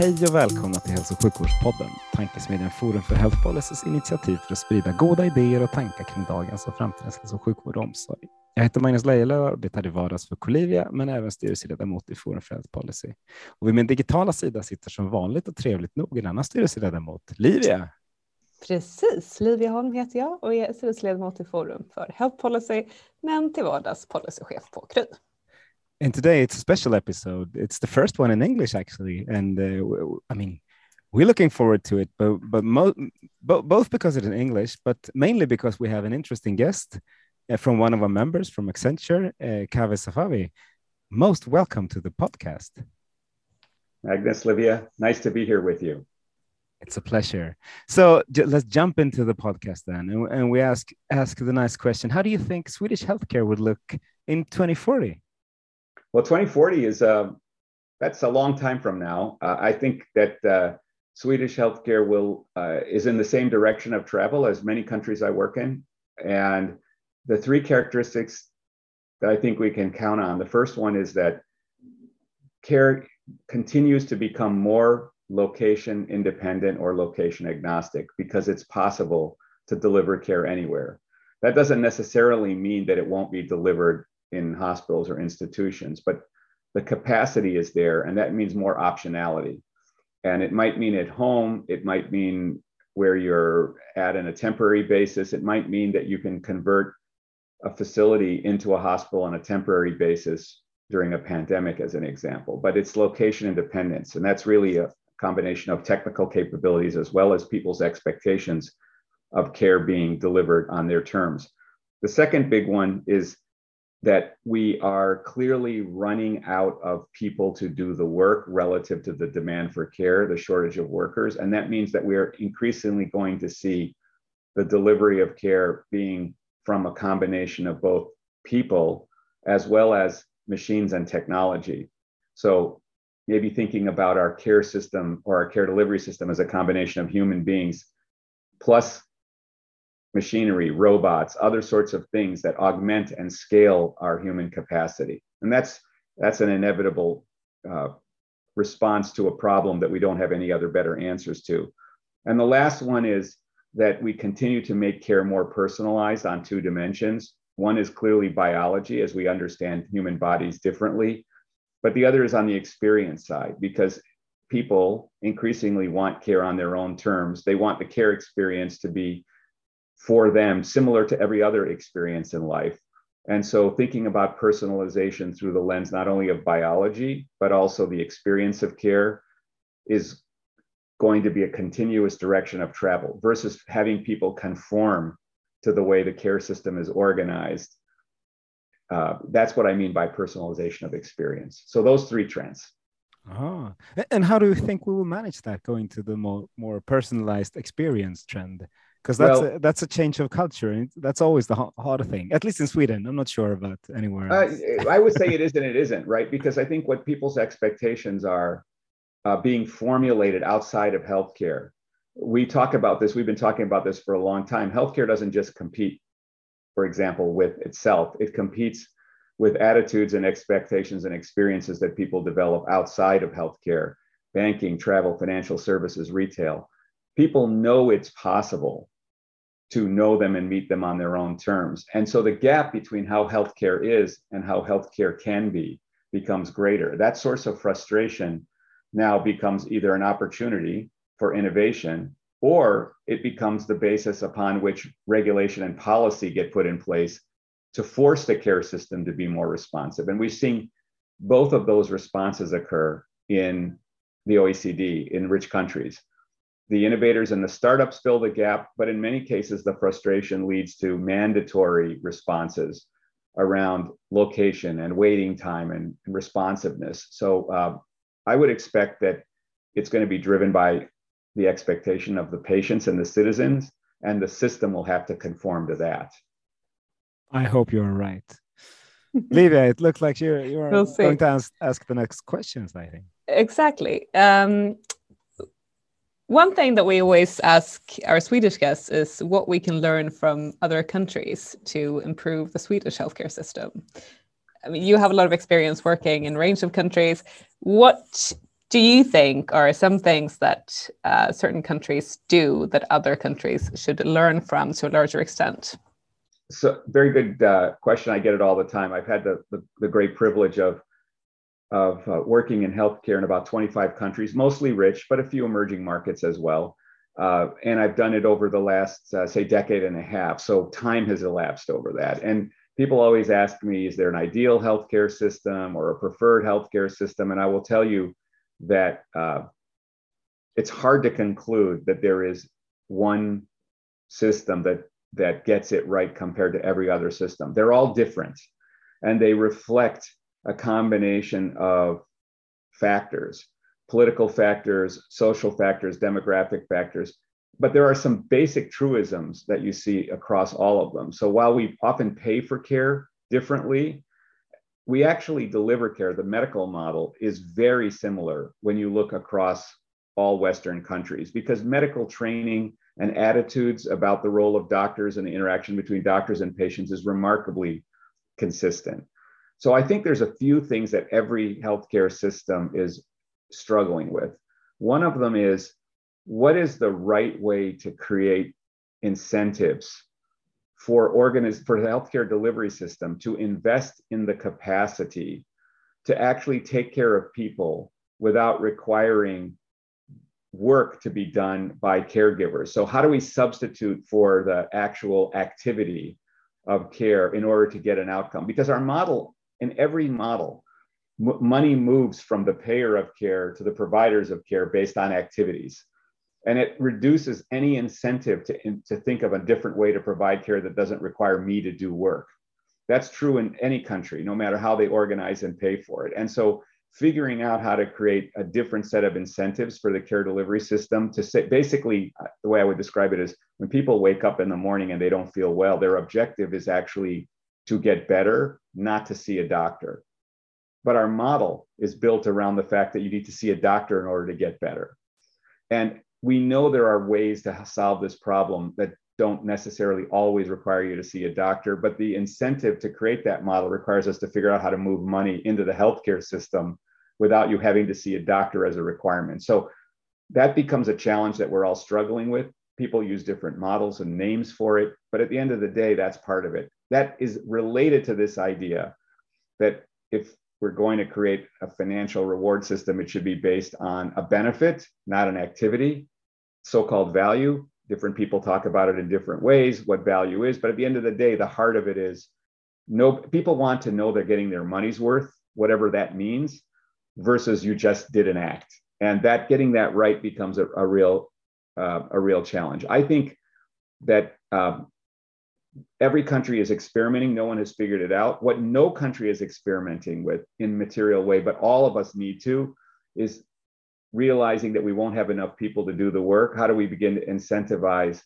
Hej och välkomna till Hälso och sjukvårdspodden, tankesmedjan Forum för Health Policys initiativ för att sprida goda idéer och tankar kring dagens och framtidens hälso och sjukvård och omsorg. Jag heter Magnus Lejelöw och arbetar i vardags för Colivia, men även styrelseledamot i Forum för Health Policy. Och vid min digitala sida sitter som vanligt och trevligt nog en annan styrelseledamot, Livia. Precis, Livia Holm heter jag och är styrelseledamot i Forum för Health Policy, men till vardags policychef på Kry. And today it's a special episode. It's the first one in English, actually. And uh, I mean, we're looking forward to it, but but mo- bo- both because it's in English, but mainly because we have an interesting guest uh, from one of our members from Accenture, uh, Kaveh Safavi. Most welcome to the podcast. Magnus Livia, nice to be here with you. It's a pleasure. So let's jump into the podcast then, and, and we ask ask the nice question: How do you think Swedish healthcare would look in 2040? Well, 2040 is uh, that's a long time from now. Uh, I think that uh, Swedish healthcare will uh, is in the same direction of travel as many countries I work in, and the three characteristics that I think we can count on. The first one is that care continues to become more location independent or location agnostic because it's possible to deliver care anywhere. That doesn't necessarily mean that it won't be delivered in hospitals or institutions, but the capacity is there, and that means more optionality. And it might mean at home, it might mean where you're at on a temporary basis, it might mean that you can convert a facility into a hospital on a temporary basis during a pandemic, as an example. But it's location independence, and that's really a combination of technical capabilities as well as people's expectations of care being delivered on their terms. The second big one is that we are clearly running out of people to do the work relative to the demand for care, the shortage of workers. And that means that we are increasingly going to see the delivery of care being from a combination of both people as well as machines and technology. So maybe thinking about our care system or our care delivery system as a combination of human beings plus machinery, robots, other sorts of things that augment and scale our human capacity. And that's that's an inevitable uh, response to a problem that we don't have any other better answers to. And the last one is that we continue to make care more personalized on two dimensions. One is clearly biology, as we understand human bodies differently, but the other is on the experience side, because people increasingly want care on their own terms. They want the care experience to be for them, similar to every other experience in life. And so, thinking about personalization through the lens not only of biology, but also the experience of care is going to be a continuous direction of travel versus having people conform to the way the care system is organized. Uh, that's what I mean by personalization of experience. So, those three trends. Ah, and how do you think we will manage that going to the more, more personalized experience trend? Because that's well, a, that's a change of culture and that's always the harder thing at least in sweden. I'm not sure about anywhere uh, i would say it is and it isn't right? Because i think what people's expectations are uh, being formulated outside of healthcare. We talk about this we've been talking about this for a long time. Healthcare doesn't just compete for example with itself. It competes with attitudes and expectations and experiences that people develop outside of healthcare banking travel financial services retail. People know it's possible to know them and meet them on their own terms. And so the gap between how healthcare is and how healthcare can be becomes greater. That source of frustration now becomes either an opportunity for innovation or it becomes the basis upon which regulation and policy get put in place to force the care system to be more responsive. And we've seen both of those responses occur in the OECD, in rich countries the innovators and the startups fill the gap, but in many cases, the frustration leads to mandatory responses around location and waiting time and, and responsiveness. So uh, I would expect that it's going to be driven by the expectation of the patients and the citizens, and the system will have to conform to that. I hope you're right. Livia, it looks like you're you're we'll going to ask, ask the next questions. I think exactly. Um, one thing that we always ask our Swedish guests is what we can learn from other countries to improve the Swedish healthcare system. I mean, you have a lot of experience working in a range of countries. What do you think are some things that uh, certain countries do that other countries should learn from to a larger extent? So, very good uh, question. I get it all the time. I've had the, the, the great privilege of of uh, working in healthcare in about 25 countries, mostly rich, but a few emerging markets as well. Uh, and I've done it over the last, uh, say, decade and a half. So time has elapsed over that. And people always ask me, is there an ideal healthcare system or a preferred healthcare system? And I will tell you that uh, it's hard to conclude that there is one system that that gets it right compared to every other system. They're all different, and they reflect a combination of factors political factors, social factors, demographic factors. But there are some basic truisms that you see across all of them. So while we often pay for care differently, we actually deliver care. The medical model is very similar when you look across all Western countries because medical training and attitudes about the role of doctors and the interaction between doctors and patients is remarkably consistent. So I think there's a few things that every healthcare system is struggling with. One of them is what is the right way to create incentives for organiz- for the healthcare delivery system to invest in the capacity to actually take care of people without requiring work to be done by caregivers. So how do we substitute for the actual activity of care in order to get an outcome? Because our model in every model, m- money moves from the payer of care to the providers of care based on activities. And it reduces any incentive to, in, to think of a different way to provide care that doesn't require me to do work. That's true in any country, no matter how they organize and pay for it. And so, figuring out how to create a different set of incentives for the care delivery system to say basically, uh, the way I would describe it is when people wake up in the morning and they don't feel well, their objective is actually to get better, not to see a doctor. But our model is built around the fact that you need to see a doctor in order to get better. And we know there are ways to solve this problem that don't necessarily always require you to see a doctor, but the incentive to create that model requires us to figure out how to move money into the healthcare system without you having to see a doctor as a requirement. So that becomes a challenge that we're all struggling with. People use different models and names for it, but at the end of the day, that's part of it that is related to this idea that if we're going to create a financial reward system, it should be based on a benefit, not an activity, so called value. Different people talk about it in different ways, what value is. But at the end of the day, the heart of it is no people want to know they're getting their money's worth, whatever that means, versus you just did an act. And that getting that right becomes a, a real uh, a real challenge. I think that um, every country is experimenting. No one has figured it out. What no country is experimenting with in material way but all of us need to is realizing that we won't have enough people to do the work. How do we begin to incentivize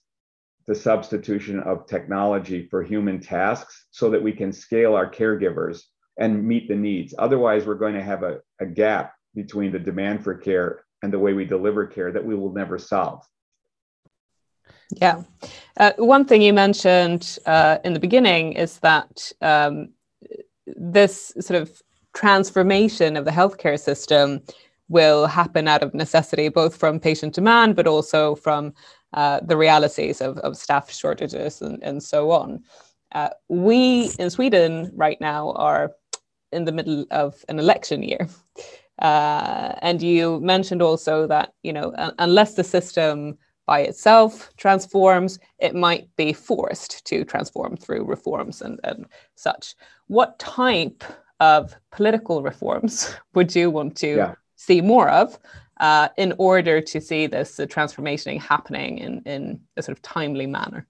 the substitution of technology for human tasks so that we can scale our caregivers and meet the needs? Otherwise we're going to have a, a gap between the demand for care and the way we deliver care that we will never solve yeah. Uh, one thing you mentioned uh, in the beginning is that um, this sort of transformation of the healthcare system will happen out of necessity, both from patient demand, but also from uh, the realities of, of staff shortages and, and so on. Uh, we in Sweden right now are in the middle of an election year. Uh, and you mentioned also that, you know, unless the system by itself transforms, it might be forced to transform through reforms and, and such. What type of political reforms would you want to yeah. see more of uh, in order to see this uh, transformation happening in, in a sort of timely manner?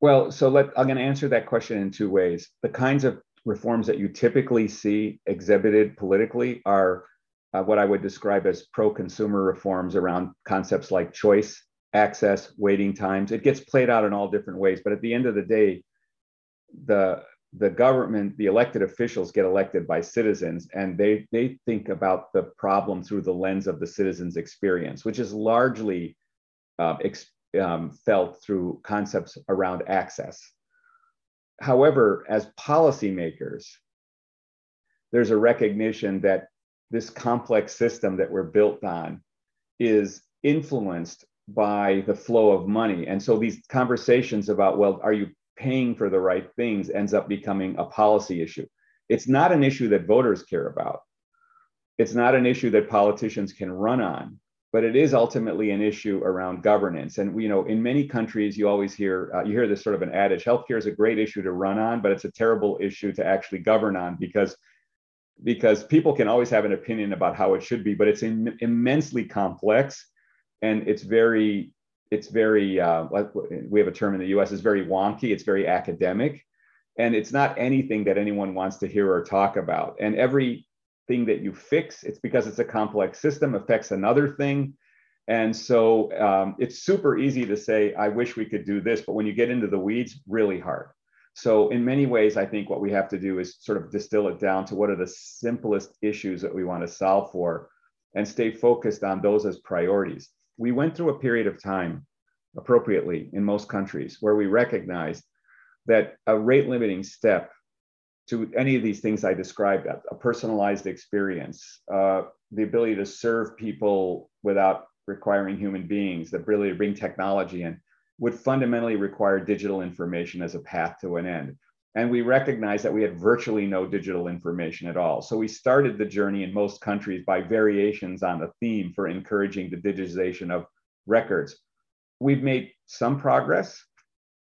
Well, so let I'm going to answer that question in two ways. The kinds of reforms that you typically see exhibited politically are uh, what I would describe as pro-consumer reforms around concepts like choice, access, waiting times. It gets played out in all different ways, but at the end of the day, the the government, the elected officials get elected by citizens, and they they think about the problem through the lens of the citizens' experience, which is largely uh, ex- um, felt through concepts around access. However, as policymakers, there's a recognition that this complex system that we're built on is influenced by the flow of money. And so these conversations about, well, are you paying for the right things ends up becoming a policy issue. It's not an issue that voters care about. It's not an issue that politicians can run on, but it is ultimately an issue around governance. And you know, in many countries, you always hear uh, you hear this sort of an adage: healthcare is a great issue to run on, but it's a terrible issue to actually govern on because because people can always have an opinion about how it should be, but it's in, immensely complex and it's very it's very uh, we have a term in the us is very wonky it's very academic and it's not anything that anyone wants to hear or talk about. And every thing that you fix it's because it's a complex system affects another thing. And so um, it's super easy to say i wish we could do this but when you get into the weeds really hard so in many ways i think what we have to do is sort of distill it down to what are the simplest issues that we want to solve for and stay focused on those as priorities. We went through a period of time appropriately in most countries where we recognized that a rate limiting step to any of these things I described, a personalized experience, uh, the ability to serve people without requiring human beings, the ability to bring technology in, would fundamentally require digital information as a path to an end. And we recognized that we had virtually no digital information at all. So we started the journey in most countries by variations on the theme for encouraging the digitization of records. We've made some progress.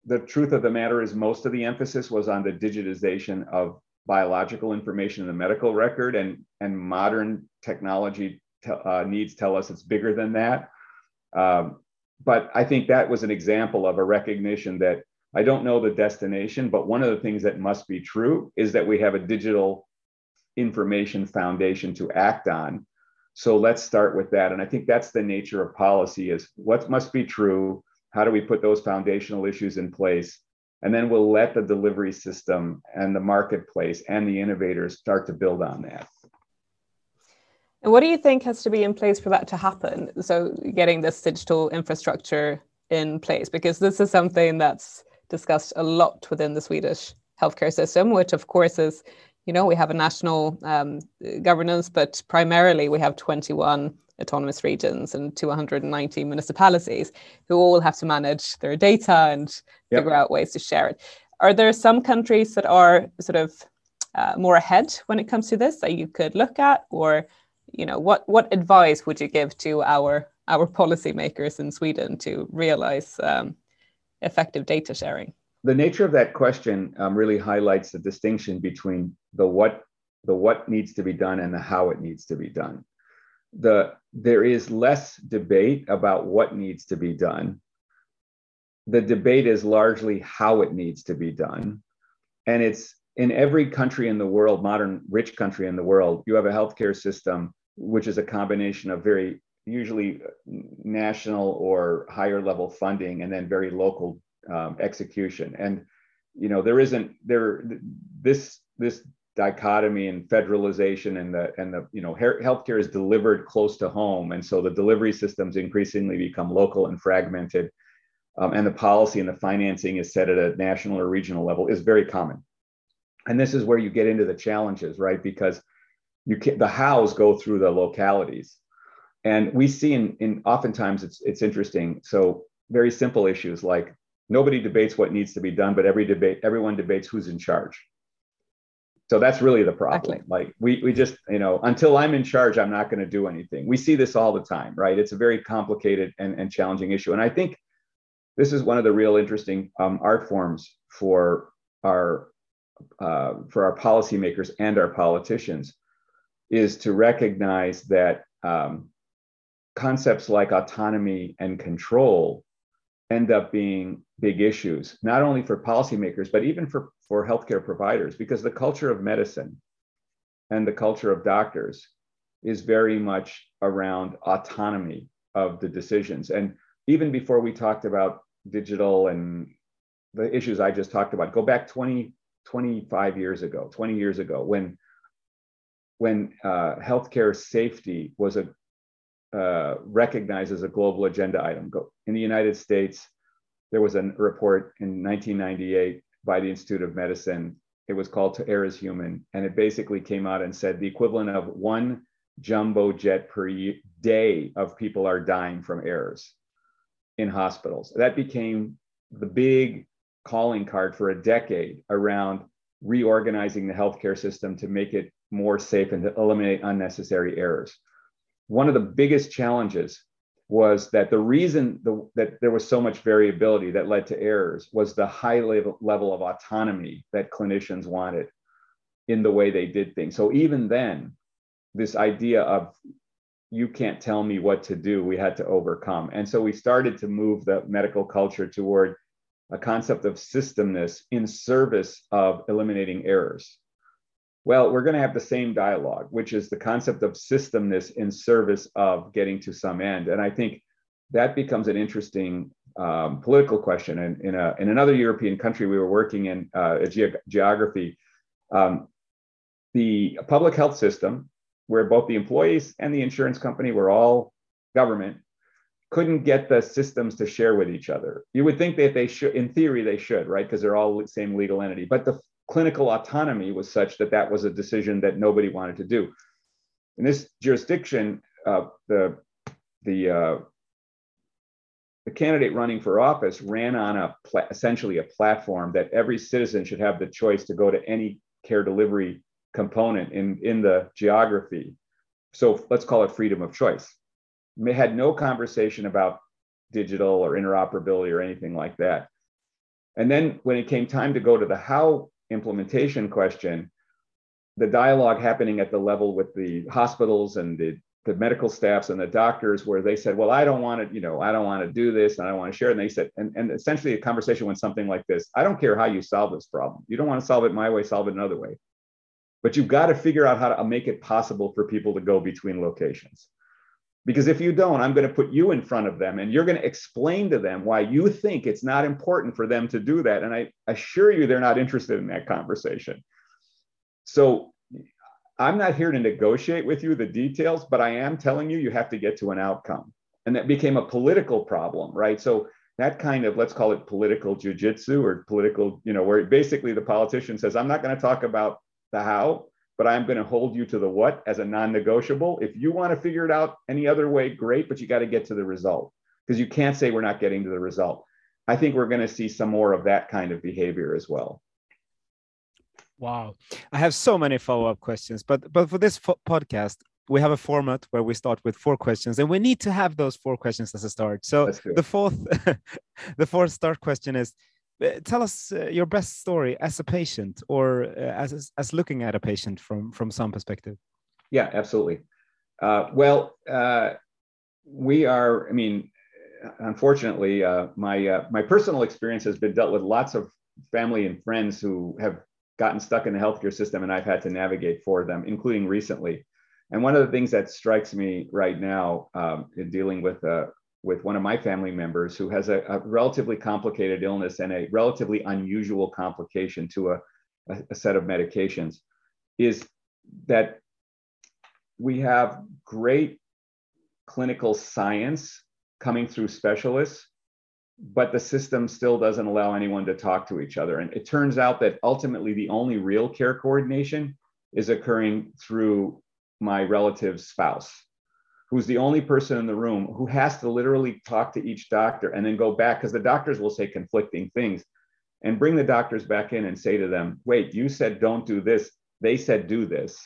The truth of the matter is, most of the emphasis was on the digitization of biological information in the medical record, and, and modern technology uh, needs tell us it's bigger than that. Um, but I think that was an example of a recognition that I don't know the destination, but one of the things that must be true is that we have a digital information foundation to act on. So let's start with that. And I think that's the nature of policy is what must be true? How do we put those foundational issues in place? And then we'll let the delivery system and the marketplace and the innovators start to build on that. And what do you think has to be in place for that to happen? So getting this digital infrastructure in place, because this is something that's discussed a lot within the Swedish healthcare system, which of course is, you know, we have a national um, governance, but primarily we have 21 autonomous regions and 290 municipalities who all have to manage their data and yep. figure out ways to share it. Are there some countries that are sort of uh, more ahead when it comes to this that you could look at, or you know, what what advice would you give to our our policymakers in Sweden to realize um, effective data sharing? The nature of that question um, really highlights the distinction between the what the what needs to be done and the how it needs to be done. The there is less debate about what needs to be done. The debate is largely how it needs to be done. And it's in every country in the world, modern rich country in the world, you have a healthcare system which is a combination of very usually national or higher level funding and then very local um, execution. And you know there isn't there this this dichotomy and federalization and the and the you know healthcare is delivered close to home. And so the delivery systems increasingly become local and fragmented um, and the policy and the financing is set at a national or regional level is very common. And this is where you get into the challenges right? Because you can the hows go through the localities and we see in, in oftentimes it's it's interesting. So very simple issues like nobody debates what needs to be done, but every debate everyone debates who's in charge. So that's really the problem. Exactly. Like we we just you know until I'm in charge, I'm not going to do anything. We see this all the time, right? It's a very complicated and, and challenging issue, and I think this is one of the real interesting um, art forms for our uh, for our policymakers and our politicians is to recognize that um, concepts like autonomy and control end up being big issues, not only for policymakers, but even for, for healthcare providers, because the culture of medicine and the culture of doctors is very much around autonomy of the decisions. And even before we talked about digital and the issues I just talked about, go back 20, 25 years ago, 20 years ago, when when uh, healthcare safety was a uh, recognized as a global agenda item. In the United States, there was a report in 1998 by the Institute of Medicine. It was called To Err is Human. And it basically came out and said the equivalent of one jumbo jet per day of people are dying from errors in hospitals. That became the big calling card for a decade around reorganizing the healthcare system to make it more safe and to eliminate unnecessary errors. One of the biggest challenges was that the reason the, that there was so much variability that led to errors was the high level, level of autonomy that clinicians wanted in the way they did things. So even then, this idea of you can't tell me what to do, we had to overcome. And so we started to move the medical culture toward a concept of systemness in service of eliminating errors. Well, we're going to have the same dialogue, which is the concept of systemness in service of getting to some end. And I think that becomes an interesting um, political question. And in, a, in another European country, we were working in uh, ge- geography. Um, the public health system, where both the employees and the insurance company were all government, couldn't get the systems to share with each other. You would think that they should, in theory, they should, right? Because they're all the same legal entity. But the clinical autonomy was such that that was a decision that nobody wanted to do. In this jurisdiction, uh, the the uh, the candidate running for office ran on a pla- essentially a platform that every citizen should have the choice to go to any care delivery component in in the geography. So let's call it freedom of choice. They had no conversation about digital or interoperability or anything like that. And then when it came time to go to the how implementation question, the dialogue happening at the level with the hospitals and the, the medical staffs and the doctors where they said, well, I don't want to, you know, I don't want to do this and I don't want to share. And they said, and, and essentially a conversation went something like this. I don't care how you solve this problem. You don't want to solve it my way, solve it another way. But you've got to figure out how to make it possible for people to go between locations. Because if you don't, I'm going to put you in front of them and you're going to explain to them why you think it's not important for them to do that. And I assure you, they're not interested in that conversation. So I'm not here to negotiate with you the details, but I am telling you, you have to get to an outcome. And that became a political problem, right? So that kind of, let's call it political jujitsu or political, you know, where basically the politician says, I'm not going to talk about the how, but I'm going to hold you to the what as a non negotiable. If you want to figure it out any other way, great, but you got to get to the result because you can't say we're not getting to the result. I think we're going to see some more of that kind of behavior as well. Wow, I have so many follow-up questions, but but for this fo- podcast, we have a format where we start with four questions, and we need to have those four questions as a start. So the fourth, the fourth start question is: tell us uh, your best story as a patient or uh, as as looking at a patient from from some perspective. Yeah absolutely. Uh, well uh, we are i mean unfortunately uh, my my personal experience has been dealt with lots of family and friends who have gotten stuck in the healthcare system and i've had to navigate for them including recently. And one of the things that strikes me right now um, in dealing with with one of my family members who has a, a relatively complicated illness and a relatively unusual complication to a, a, a set of medications is that we have great clinical science coming through specialists, but the system still doesn't allow anyone to talk to each other. And it turns out that ultimately the only real care coordination is occurring through my relative's spouse who's the only person in the room who has to literally talk to each doctor and then go back because the doctors will say conflicting things and bring the doctors back in and say to them, wait, you said don't do this. They said do this.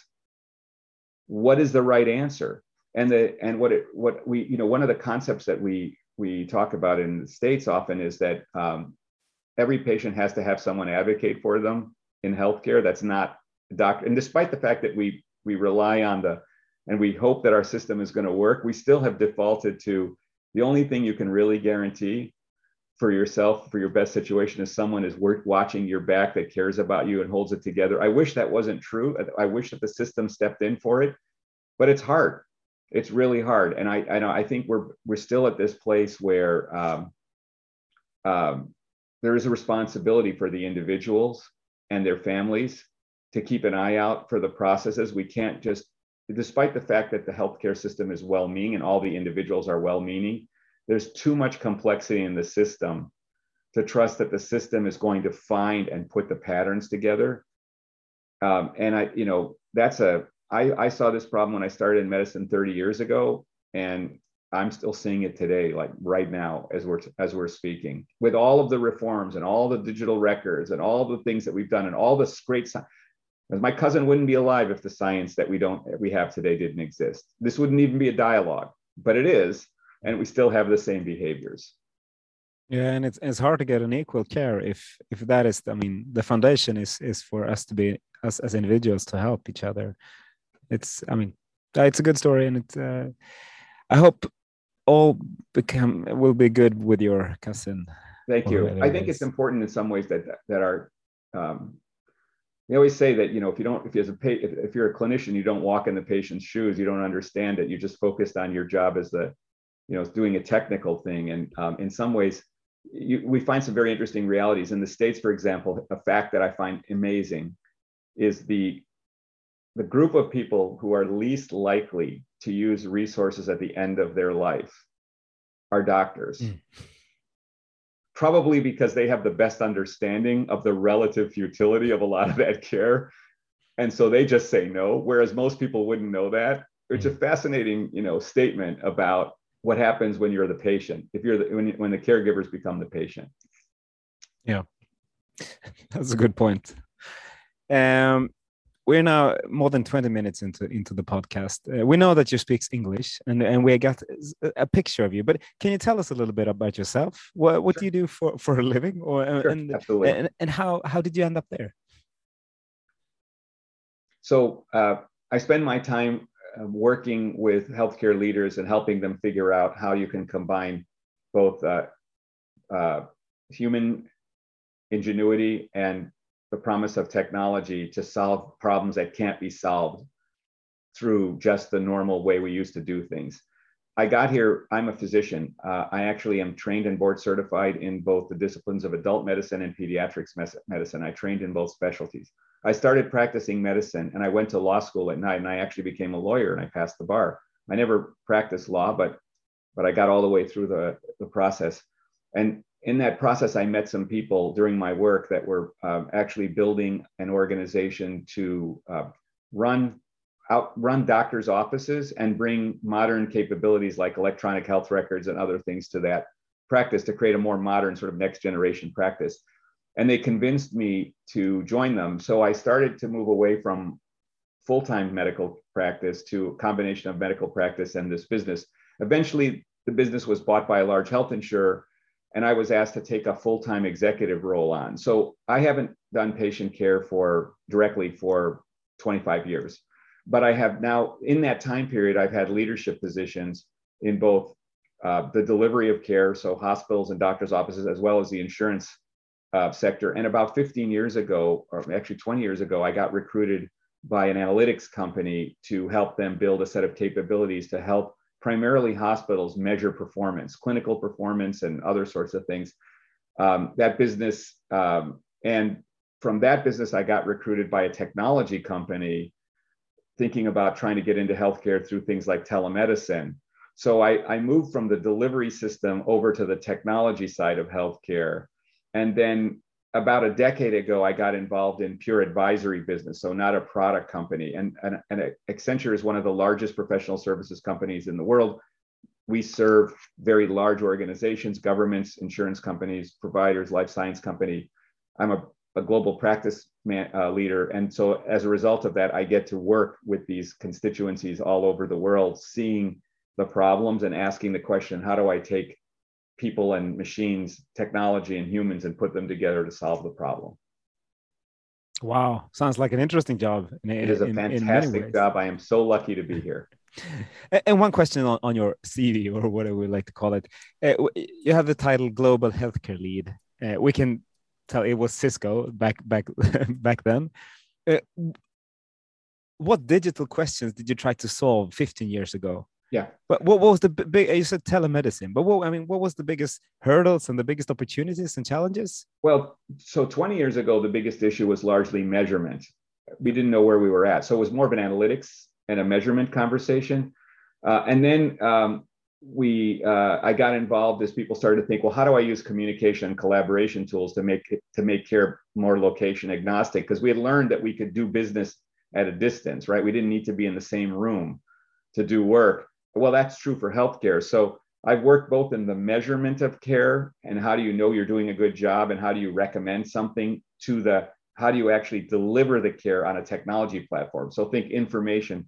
What is the right answer? And the and what it what we you know one of the concepts that we we talk about in the states often is that um, every patient has to have someone advocate for them in healthcare. That's not doctor. And despite the fact that we we rely on the and we hope that our system is going to work, we still have defaulted to the only thing you can really guarantee for yourself for your best situation is someone is worth watching your back that cares about you and holds it together. I wish that wasn't true. I wish that the system stepped in for it but it's hard. It's really hard. And i i know i think we're we're still at this place where um, um, there is a responsibility for the individuals and their families to keep an eye out for the processes. We can't just despite the fact that the healthcare system is well-meaning and all the individuals are well-meaning there's too much complexity in the system to trust that the system is going to find and put the patterns together. Um, and I, you know, that's a, I, I saw this problem when I started in medicine 30 years ago, and I'm still seeing it today, like right now, as we're as we're speaking, with all of the reforms and all the digital records and all the things that we've done and all this great science. My cousin wouldn't be alive if the science that we don't we have today didn't exist. This wouldn't even be a dialogue, but it is and we still have the same behaviors. Yeah and it's it's hard to get an equal care if if that is i mean the foundation is is for us to be us as individuals to help each other. It's i mean it's a good story and it's uh, i hope all become will be good with your cousin thank you. i think it's important in some ways that that our um, they always say that you know if you don't if you as a if, if you're a clinician you don't walk in the patient's shoes you don't understand it you're just focused on your job as the you know, doing a technical thing. And um, in some ways, you, we find some very interesting realities. In the States, for example, a fact that I find amazing is the, the group of people who are least likely to use resources at the end of their life are doctors. Mm. Probably because they have the best understanding of the relative futility of a lot of that care. And so they just say no, whereas most people wouldn't know that. It's a hmm. fascinating, you know, statement about what happens when you're the patient if you're the when, when the caregivers become the patient yeah that's a good point um we're now more than 20 minutes into into the podcast. Uh, we know that you speak english and and we got a picture of you but can you tell us a little bit about yourself? What what sure. do you do for for a living or uh, sure, and, and and how how did you end up there? So uh, i spend my time um, working with healthcare leaders and helping them figure out how you can combine both uh, uh, human ingenuity and the promise of technology to solve problems that can't be solved through just the normal way we used to do things. I got here, I'm a physician. Uh, I actually am trained and board certified in both the disciplines of adult medicine and pediatrics medicine. I trained in both specialties. I started practicing medicine and I went to law school at night and I actually became a lawyer and I passed the bar. I never practiced law, but but I got all the way through the, the process. And in that process, I met some people during my work that were um, actually building an organization to uh, run out run doctors' offices and bring modern capabilities like electronic health records and other things to that practice to create a more modern sort of next generation practice and they convinced me to join them. So I started to move away from full time medical practice to a combination of medical practice and this business. Eventually, the business was bought by a large health insurer, and I was asked to take a full time executive role on. So I haven't done patient care for directly for 25 years, but I have now, in that time period, I've had leadership positions in both uh, the delivery of care, so hospitals and doctors' offices, as well as the insurance uh, sector. And about 15 years ago, or actually 20 years ago, I got recruited by an analytics company to help them build a set of capabilities to help primarily hospitals measure performance, clinical performance, and other sorts of things. Um, that business, um, and from that business, I got recruited by a technology company thinking about trying to get into healthcare through things like telemedicine. So I, I moved from the delivery system over to the technology side of healthcare and then about a decade ago, I got involved in pure advisory business, so not a product company. And, and, and Accenture is one of the largest professional services companies in the world. We serve very large organizations, governments, insurance companies, providers, life science company. I'm a, a global practice man, uh, leader. And so as a result of that, I get to work with these constituencies all over the world, seeing the problems and asking the question, how do I take people and machines, technology and humans, and put them together to solve the problem. Wow, sounds like an interesting job. In, it is a fantastic job. I am so lucky to be here. And one question on, on your CV or whatever we like to call it, uh, you have the title Global Healthcare Lead. Uh, we can tell it was Cisco back back back then. Uh, what digital questions did you try to solve 15 years ago? Yeah. But what, what was the big? You said telemedicine, but what I mean, what was the biggest hurdles and the biggest opportunities and challenges? Well, so 20 years ago, the biggest issue was largely measurement. We didn't know where we were at, so it was more of an analytics and a measurement conversation. Uh, and then um, we, uh, I got involved as people started to think, well, how do I use communication and collaboration tools to make to make care more location agnostic? Because we had learned that we could do business at a distance, right? We didn't need to be in the same room to do work. Well, that's true for healthcare. So I've worked both in the measurement of care and how do you know you're doing a good job and how do you recommend something to the how do you actually deliver the care on a technology platform? So think information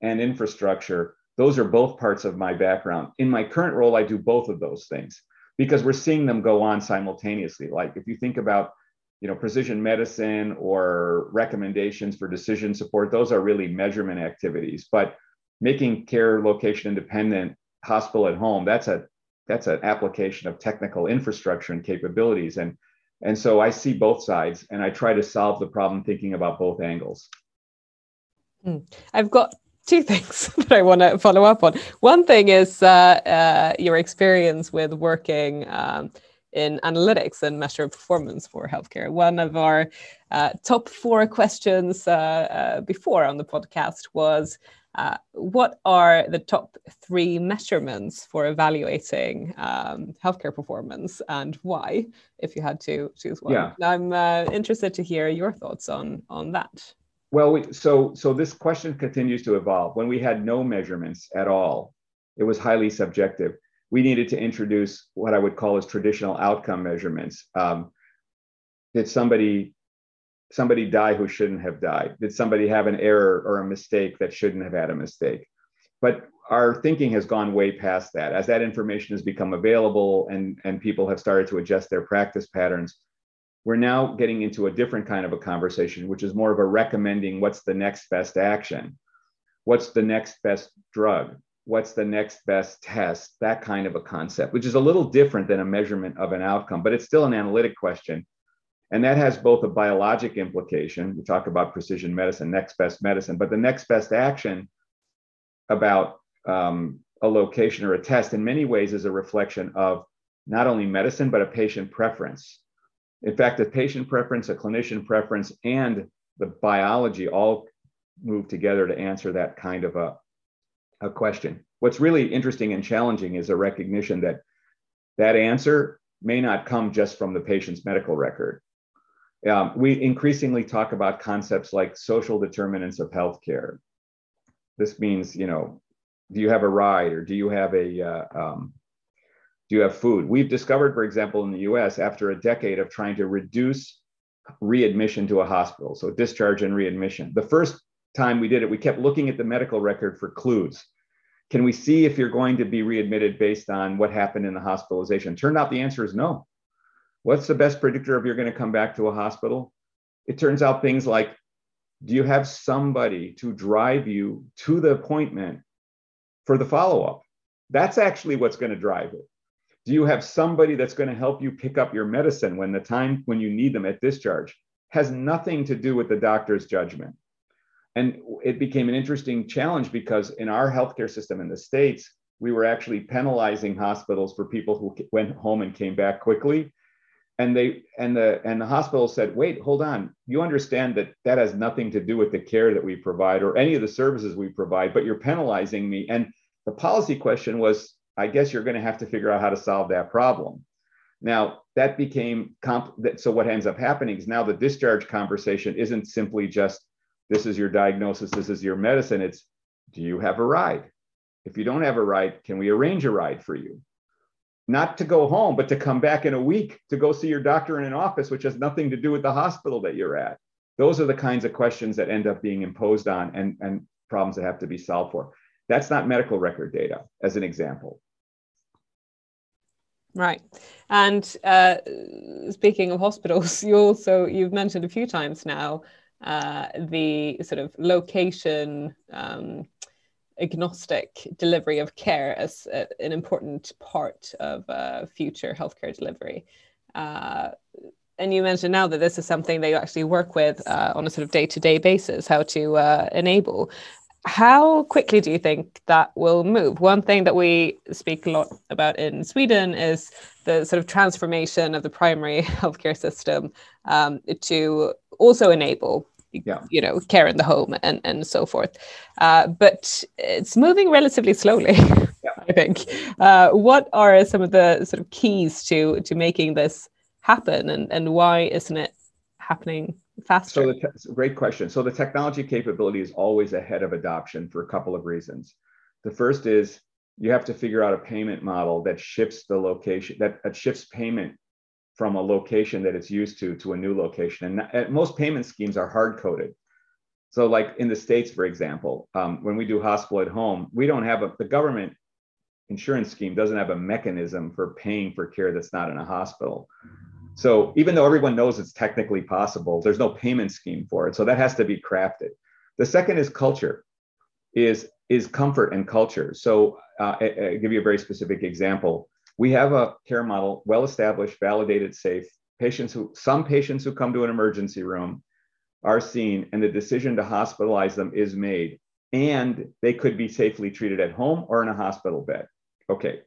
and infrastructure. Those are both parts of my background. In my current role, I do both of those things because we're seeing them go on simultaneously. Like if you think about you know precision medicine or recommendations for decision support those are really measurement activities but making care location independent hospital at home that's a that's an application of technical infrastructure and capabilities and and so i see both sides and i try to solve the problem thinking about both angles hmm. i've got two things that i want to follow up on one thing is uh, uh, your experience with working um, in analytics and measure performance for healthcare. One of our uh, top four questions uh, uh, before on the podcast was uh, what are the top three measurements for evaluating um, healthcare performance and why, if you had to choose one? Yeah. I'm uh, interested to hear your thoughts on, on that. Well, we, so so this question continues to evolve. When we had no measurements at all, it was highly subjective we needed to introduce what I would call as traditional outcome measurements. Um, did somebody somebody die who shouldn't have died? Did somebody have an error or a mistake that shouldn't have had a mistake? But our thinking has gone way past that. As that information has become available and, and people have started to adjust their practice patterns, we're now getting into a different kind of a conversation, which is more of a recommending what's the next best action, what's the next best drug, what's the next best test, that kind of a concept, which is a little different than a measurement of an outcome, but it's still an analytic question. And that has both a biologic implication. We talk about precision medicine, next best medicine, but the next best action about um, a location or a test in many ways is a reflection of not only medicine, but a patient preference. In fact, a patient preference, a clinician preference, and the biology all move together to answer that kind of a, a question. What's really interesting and challenging is a recognition that that answer may not come just from the patient's medical record. Um, we increasingly talk about concepts like social determinants of healthcare. This means, you know, do you have a ride or do you have a uh, um, do you have food? We've discovered, for example, in the U.S., after a decade of trying to reduce readmission to a hospital, so discharge and readmission. The first time we did it, we kept looking at the medical record for clues. Can we see if you're going to be readmitted based on what happened in the hospitalization? Turned out the answer is no. What's the best predictor of you're going to come back to a hospital? It turns out things like do you have somebody to drive you to the appointment for the follow up? That's actually what's going to drive it. Do you have somebody that's going to help you pick up your medicine when the time when you need them at discharge? Has nothing to do with the doctor's judgment. And it became an interesting challenge because in our healthcare system in the States, we were actually penalizing hospitals for people who went home and came back quickly. And they and the and the hospital said, wait, hold on. You understand that that has nothing to do with the care that we provide or any of the services we provide, but you're penalizing me. And the policy question was, I guess you're going to have to figure out how to solve that problem. Now that became comp- so what ends up happening is now the discharge conversation isn't simply just this is your diagnosis, this is your medicine. It's do you have a ride? If you don't have a ride, can we arrange a ride for you? Not to go home, but to come back in a week to go see your doctor in an office, which has nothing to do with the hospital that you're at. Those are the kinds of questions that end up being imposed on and, and problems that have to be solved for. That's not medical record data, as an example. Right. And uh, speaking of hospitals, you also you've mentioned a few times now uh, the sort of location um, agnostic delivery of care as a, an important part of uh, future healthcare delivery. Uh, and you mentioned now that this is something that you actually work with uh, on a sort of day-to-day basis, how to uh, enable. How quickly do you think that will move? One thing that we speak a lot about in Sweden is the sort of transformation of the primary healthcare system um, to also enable yeah. you know care in the home and and so forth. Uh, but it's moving relatively slowly yeah. i think. Uh, what are some of the sort of keys to to making this happen and and why isn't it happening faster? so the great question. So the technology capability is always ahead of adoption for a couple of reasons. The first is you have to figure out a payment model that shifts the location that, that shifts payment from a location that it's used to to a new location. And, and most payment schemes are hard coded. So, like in the states, for example, um, when we do hospital at home, we don't have a the government insurance scheme doesn't have a mechanism for paying for care that's not in a hospital. So even though everyone knows it's technically possible, there's no payment scheme for it. So that has to be crafted. The second is culture, is is comfort and culture. So uh, I, I give you a very specific example we have a care model, well established, validated, safe. Patients who, some patients who come to an emergency room are seen, and the decision to hospitalize them is made, and they could be safely treated at home or in a hospital bed. Okay.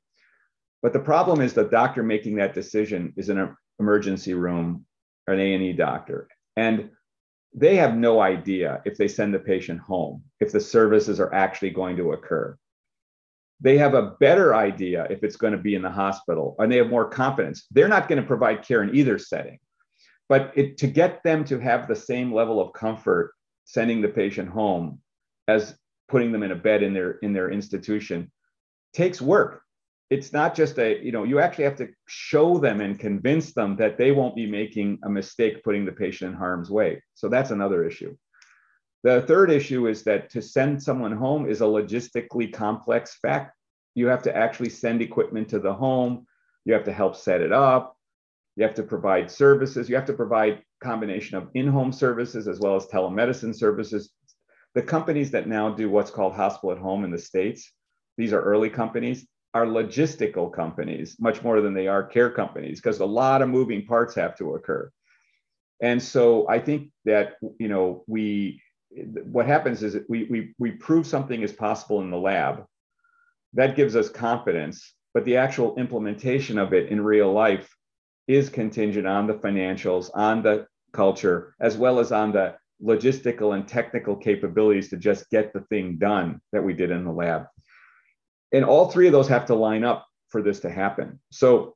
But the problem is the doctor making that decision is an emergency room or an A&E doctor. And they have no idea if they send the patient home, if the services are actually going to occur they have a better idea if it's going to be in the hospital and they have more confidence. They're not going to provide care in either setting. But it, to get them to have the same level of comfort sending the patient home as putting them in a bed in their in their institution takes work. It's not just a, you know, you actually have to show them and convince them that they won't be making a mistake putting the patient in harm's way. So that's another issue. The third issue is that to send someone home is a logistically complex fact. You have to actually send equipment to the home. You have to help set it up. You have to provide services. You have to provide combination of in-home services as well as telemedicine services. The companies that now do what's called hospital at home in the States, these are early companies, are logistical companies much more than they are care companies because a lot of moving parts have to occur. And so I think that, you know, we what happens is we, we, we prove something is possible in the lab. That gives us confidence, but the actual implementation of it in real life is contingent on the financials, on the culture, as well as on the logistical and technical capabilities to just get the thing done that we did in the lab. And all three of those have to line up for this to happen. So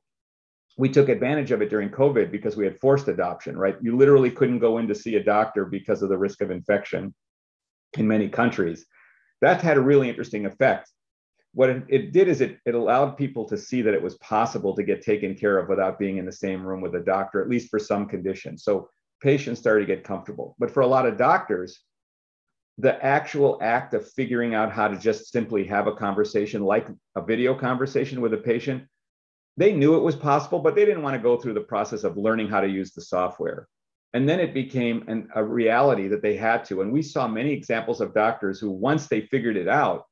we took advantage of it during COVID because we had forced adoption, right? You literally couldn't go in to see a doctor because of the risk of infection in many countries. That had a really interesting effect. What it, did is it, it allowed people to see that it was possible to get taken care of without being in the same room with a doctor, at least for some conditions. So patients started to get comfortable. But for a lot of doctors, the actual act of figuring out how to just simply have a conversation like a video conversation with a patient they knew it was possible, but they didn't want to go through the process of learning how to use the software. And then it became an, a reality that they had to. And we saw many examples of doctors who, once they figured it out,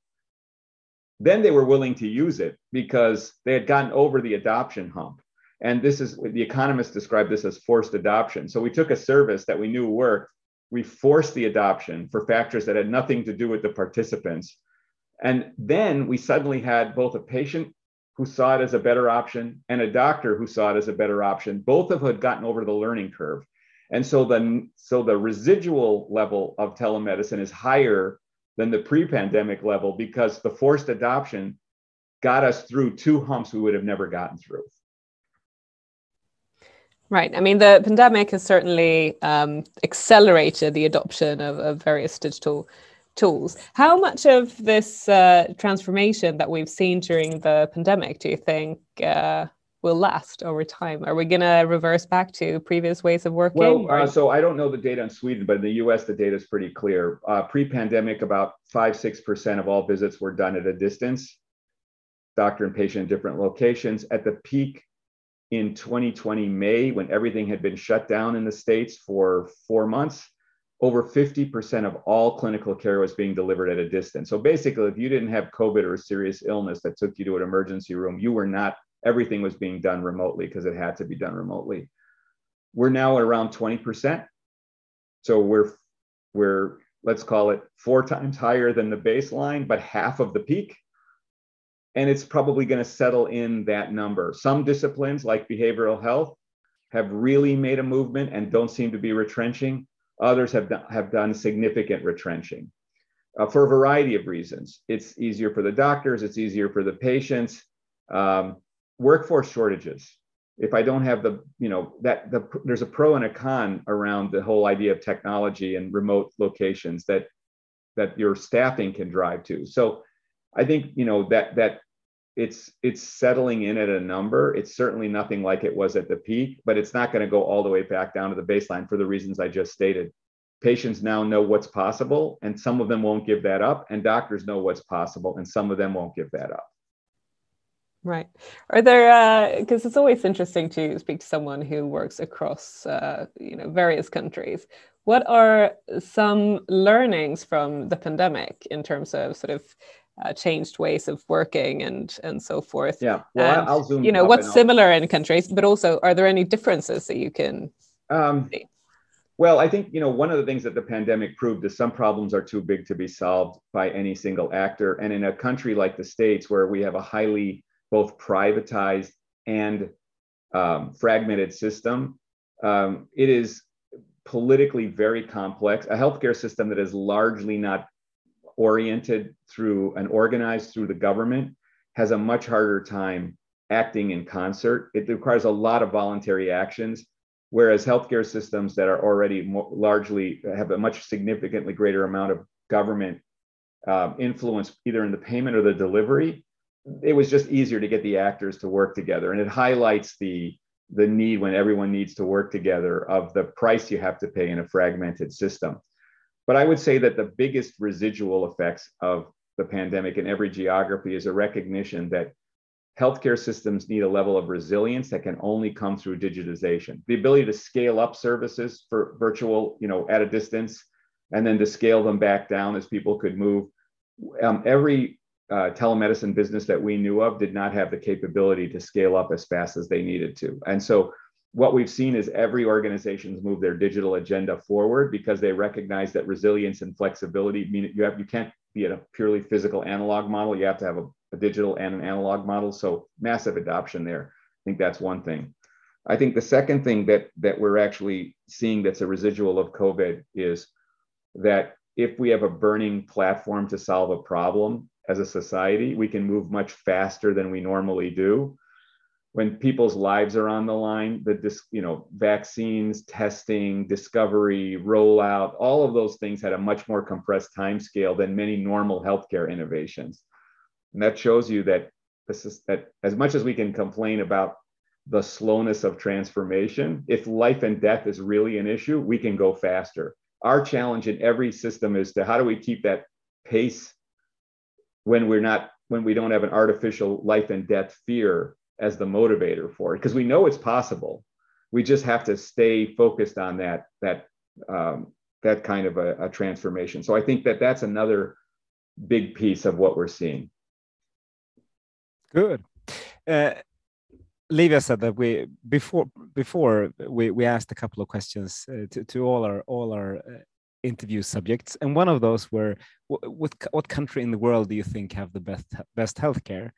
then they were willing to use it because they had gotten over the adoption hump. And this is the economists describe this as forced adoption. So we took a service that we knew worked, we forced the adoption for factors that had nothing to do with the participants. And then we suddenly had both a patient who saw it as a better option and a doctor who saw it as a better option. Both of who had gotten over the learning curve. And so the, so the residual level of telemedicine is higher than the pre-pandemic level because the forced adoption got us through two humps we would have never gotten through. Right. I mean, the pandemic has certainly um, accelerated the adoption of, of various digital tools. How much of this uh, transformation that we've seen during the pandemic do you think uh, will last over time? Are we going to reverse back to previous ways of working? Well, uh, so I don't know the data in Sweden, but in the US, the data is pretty clear. Uh, Pre pandemic, about 5 6% of all visits were done at a distance, doctor and patient in different locations. At the peak, in 2020 May, when everything had been shut down in the States for four months, over 50% of all clinical care was being delivered at a distance. So basically, if you didn't have COVID or a serious illness that took you to an emergency room, you were not, everything was being done remotely because it had to be done remotely. We're now at around 20%. So we're, we're, let's call it four times higher than the baseline, but half of the peak. And it's probably going to settle in that number. Some disciplines like behavioral health have really made a movement and don't seem to be retrenching Others have done, have done significant retrenching uh, for a variety of reasons. It's easier for the doctors, it's easier for the patients. Um, workforce shortages. If I don't have the, you know, that the, there's a pro and a con around the whole idea of technology and remote locations that that your staffing can drive to. So I think you know that that it's it's settling in at a number. It's certainly nothing like it was at the peak, but it's not going to go all the way back down to the baseline for the reasons I just stated. Patients now know what's possible, and some of them won't give that up, and doctors know what's possible, and some of them won't give that up. Right. Are there because uh, it's always interesting to speak to someone who works across uh, you know various countries. What are some learnings from the pandemic in terms of sort of uh, changed ways of working and and so forth. Yeah, well, and, I'll zoom. You know, what's similar in countries, but also are there any differences that you can um, see? Well, I think you know one of the things that the pandemic proved is some problems are too big to be solved by any single actor, and in a country like the states where we have a highly both privatized and um, fragmented system, um, it is politically very complex. A healthcare system that is largely not oriented through and organized through the government has a much harder time acting in concert. It requires a lot of voluntary actions, whereas healthcare systems that are already more, largely have a much significantly greater amount of government uh, influence, either in the payment or the delivery, it was just easier to get the actors to work together, and it highlights the the need when everyone needs to work together of the price you have to pay in a fragmented system. But I would say that the biggest residual effects of the pandemic in every geography is a recognition that healthcare systems need a level of resilience that can only come through digitization. The ability to scale up services for virtual, you know, at a distance, and then to scale them back down as people could move. Um, every uh, telemedicine business that we knew of did not have the capability to scale up as fast as they needed to. And so what we've seen is every organization's move their digital agenda forward because they recognize that resilience and flexibility mean you have you can't be in a purely physical analog model. You have to have a, a, digital and an analog model. So massive adoption there. I think that's one thing. I think the second thing that that we're actually seeing that's a residual of covid is that if we have a burning platform to solve a problem as a society we can move much faster than we normally do when people's lives are on the line the dis, you know vaccines testing discovery rollout all of those things had a much more compressed time scale than many normal healthcare innovations. And that shows you that this is that as much as we can complain about the slowness of transformation if life and death is really an issue we can go faster. Our challenge in every system is to how do we keep that pace when we're not when we don't have an artificial life and death fear as the motivator for it because we know it's possible. We just have to stay focused on that that um, that kind of a, a transformation. So I think that that's another big piece of what we're seeing. Good. Uh, Livia said that we before before we, we asked a couple of questions uh, to, to all our all our uh, interview subjects, and one of those were what what country in the world do you think have the best best healthcare?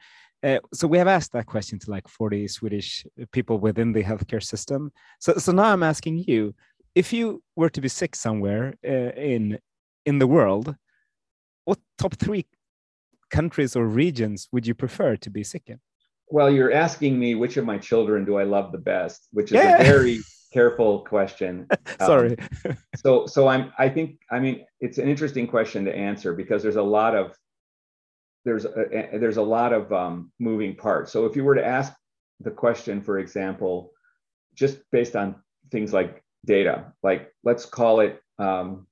Uh, so we have asked that question to like 40 Swedish people within the healthcare system. So, so now I'm asking you, if you were to be sick somewhere uh, in in the world, what top three countries or regions would you prefer to be sick in? Well, you're asking me which of my children do I love the best, which is yeah. a very careful question. Sorry. Um, so, so I'm. I think. I mean, it's an interesting question to answer because there's a lot of there's a, there's a lot of um, moving parts. So if you were to ask the question, for example, just based on things like data, like let's call it um,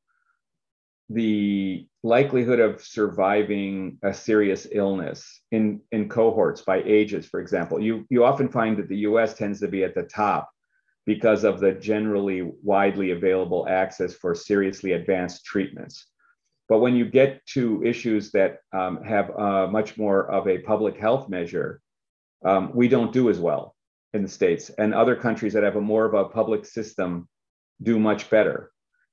the likelihood of surviving a serious illness in, in cohorts by ages, for example, you, you often find that the US tends to be at the top because of the generally widely available access for seriously advanced treatments. But when you get to issues that um, have uh, much more of a public health measure, um, we don't do as well in the States. And other countries that have a more of a public system do much better.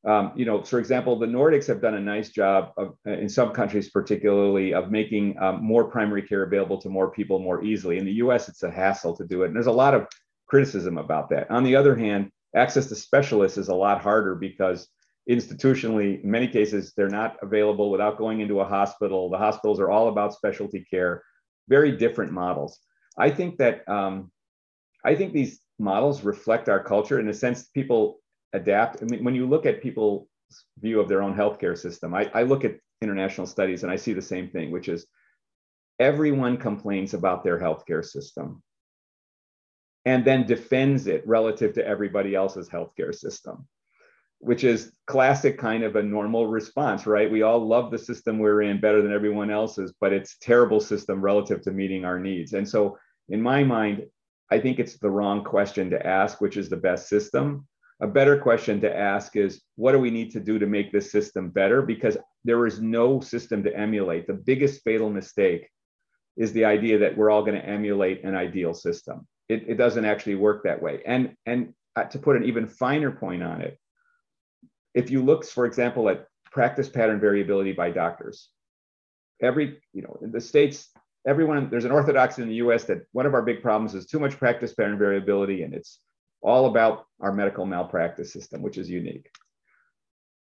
Um, you know, for example, the Nordics have done a nice job of, in some countries, particularly, of making um, more primary care available to more people more easily. In the U.S., it's a hassle to do it, and there's a lot of criticism about that. On the other hand, access to specialists is a lot harder because institutionally, in many cases, they're not available without going into a hospital. The hospitals are all about specialty care, very different models. I think that um, I think these models reflect our culture in the sense people adapt. I mean, when you look at people's view of their own healthcare system, I, I look at international studies and I see the same thing, which is everyone complains about their healthcare system and then defends it relative to everybody else's healthcare system which is classic kind of a normal response right? We all love the system we're in better than everyone else's but it's terrible system relative to meeting our needs. And so in my mind i think it's the wrong question to ask which is the best system. A better question to ask is what do we need to do to make this system better? Because there is no system to emulate. The biggest fatal mistake is the idea that we're all going to emulate an ideal system. It, it doesn't actually work that way. And and uh, to put an even finer point on it if you look for example at practice pattern variability by doctors every you know in the states everyone there's an orthodoxy in the us that one of our big problems is too much practice pattern variability and it's all about our medical malpractice system, which is unique.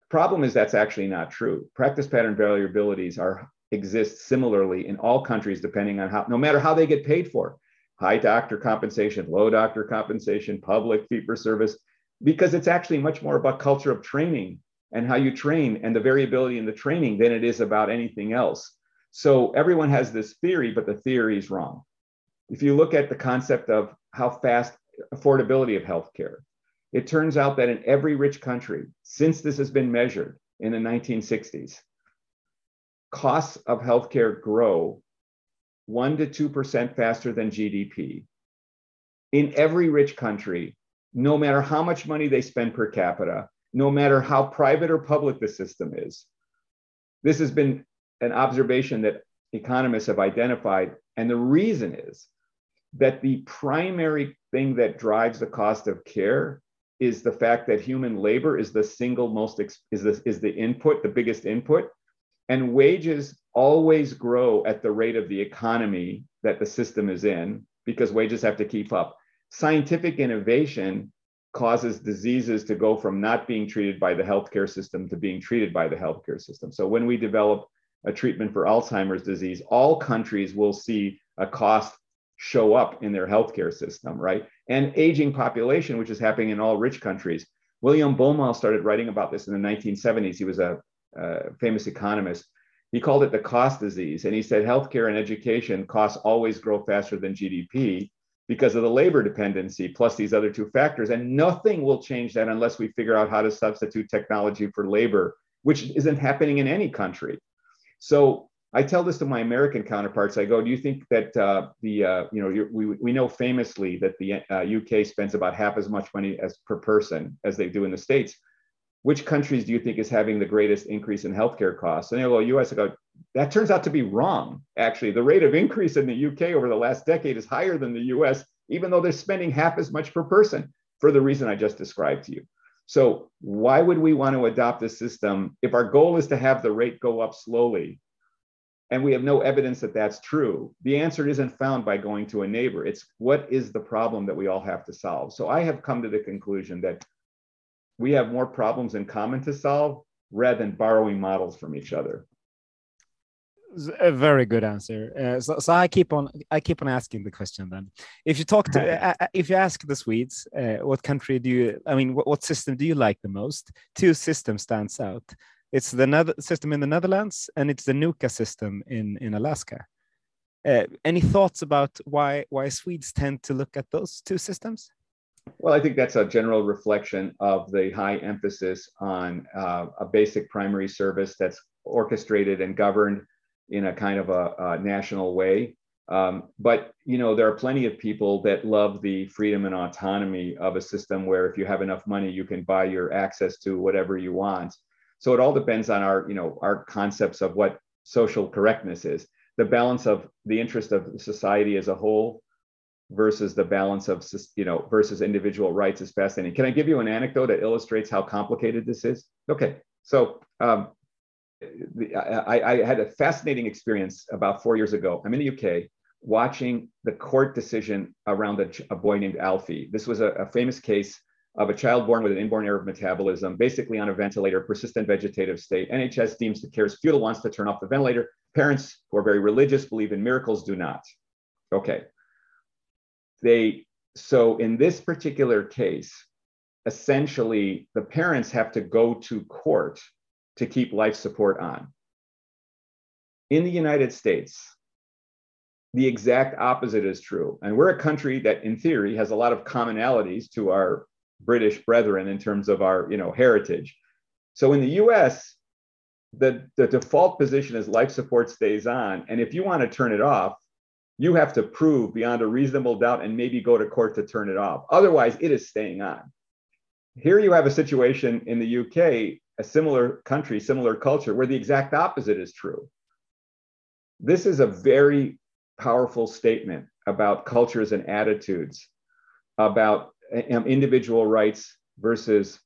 Problem is that's actually not true. Practice pattern variabilities are exist similarly in all countries, depending on how, no matter how they get paid for, high doctor compensation, low doctor compensation, public fee for service, because it's actually much more about culture of training and how you train and the variability in the training than it is about anything else. So everyone has this theory, but the theory is wrong. If you look at the concept of how fast affordability of healthcare. It turns out that in every rich country, since this has been measured in the 1960s, costs of healthcare grow 1 to 2% faster than GDP. In every rich country, no matter how much money they spend per capita, no matter how private or public the system is. This has been an observation that economists have identified. And the reason is that the primary thing that drives the cost of care is the fact that human labor is the single most is the, is the input the biggest input and wages always grow at the rate of the economy that the system is in because wages have to keep up scientific innovation causes diseases to go from not being treated by the healthcare system to being treated by the healthcare system so when we develop a treatment for alzheimer's disease all countries will see a cost show up in their healthcare system, right? And aging population, which is happening in all rich countries. William Baumol started writing about this in the 1970s. He was a, a famous economist. He called it the cost disease. And he said healthcare and education costs always grow faster than GDP because of the labor dependency plus these other two factors. And nothing will change that unless we figure out how to substitute technology for labor, which isn't happening in any country. So I tell this to my American counterparts. I go, do you think that uh, the uh, you know we we know famously that the uh, UK spends about half as much money as per person as they do in the states. Which countries do you think is having the greatest increase in healthcare costs? And they go, U.S. I go, that turns out to be wrong. Actually, the rate of increase in the UK over the last decade is higher than the U.S., even though they're spending half as much per person for the reason I just described to you. So why would we want to adopt a system if our goal is to have the rate go up slowly? and we have no evidence that that's true, the answer isn't found by going to a neighbor. It's what is the problem that we all have to solve. So I have come to the conclusion that we have more problems in common to solve rather than borrowing models from each other. A very good answer. Uh, so, so I keep on I keep on asking the question then. If you talk to uh, uh, if you ask the Swedes, uh, what country do you? I mean, what, what system do you like the most? Two systems stands out. It's the Nether system in the Netherlands and it's the Nuka system in, in Alaska. Uh, any thoughts about why why Swedes tend to look at those two systems? Well, I think that's a general reflection of the high emphasis on uh, a basic primary service that's orchestrated and governed in a kind of a, a national way. Um, but you know, there are plenty of people that love the freedom and autonomy of a system where if you have enough money, you can buy your access to whatever you want. So it all depends on our, you know, our concepts of what social correctness is. The balance of the interest of society as a whole versus the balance of, you know, versus individual rights is fascinating. Can I give you an anecdote that illustrates how complicated this is? Okay, so um, I, I, had a fascinating experience about four years ago. I'm in the UK watching the court decision around a, a boy named Alfie. This was a, a, famous case of a child born with an inborn error of metabolism, basically on a ventilator, persistent vegetative state. NHS deems the care futile, wants to turn off the ventilator. Parents who are very religious believe in miracles, do not. Okay. They so in this particular case, essentially the parents have to go to court to keep life support on. In the United States, the exact opposite is true. And we're a country that, in theory, has a lot of commonalities to our British brethren in terms of our you know, heritage. So in the US, the, the default position is life support stays on. And if you want to turn it off, you have to prove beyond a reasonable doubt and maybe go to court to turn it off. Otherwise, it is staying on. Here you have a situation in the UK, a similar country, similar culture, where the exact opposite is true. This is a very powerful statement about cultures and attitudes, about um, individual rights versus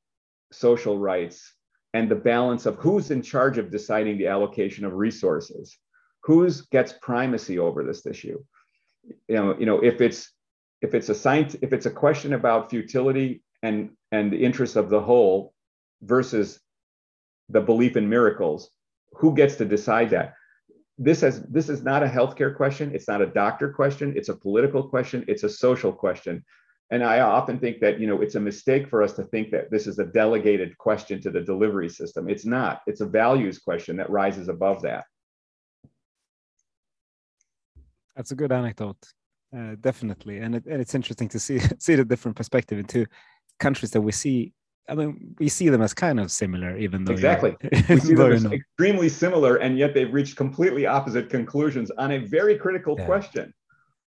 social rights, and the balance of who's in charge of deciding the allocation of resources, who's gets primacy over this issue. You know, you know, if it's if it's a science, if it's a question about futility and and the interests of the whole versus the belief in miracles, who gets to decide that? this has this is not a healthcare question. It's not a doctor question. It's a political question. It's a social question. And i often think that you know it's a mistake for us to think that this is a delegated question to the delivery system. It's not. It's a values question that rises above that that's a good anecdote uh, definitely and, it, and it's interesting to see see the different perspective in two countries that we see I mean, we see them as kind of similar, even though exactly we see them as extremely similar, and yet they've reached completely opposite conclusions on a very critical yeah. question.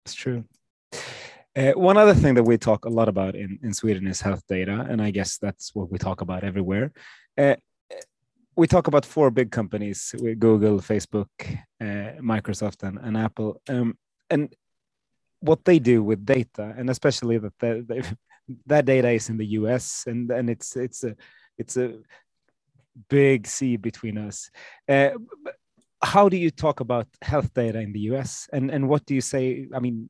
It's true. Uh, one other thing that we talk a lot about in, in Sweden is health data, and I guess that's what we talk about everywhere. Uh, we talk about four big companies: Google, Facebook, uh, Microsoft, and, and Apple. Um, and what they do with data, and especially that they, that data is in the US, and and it's it's a it's a big sea between us. Uh, how do you talk about health data in the US, and and what do you say? I mean,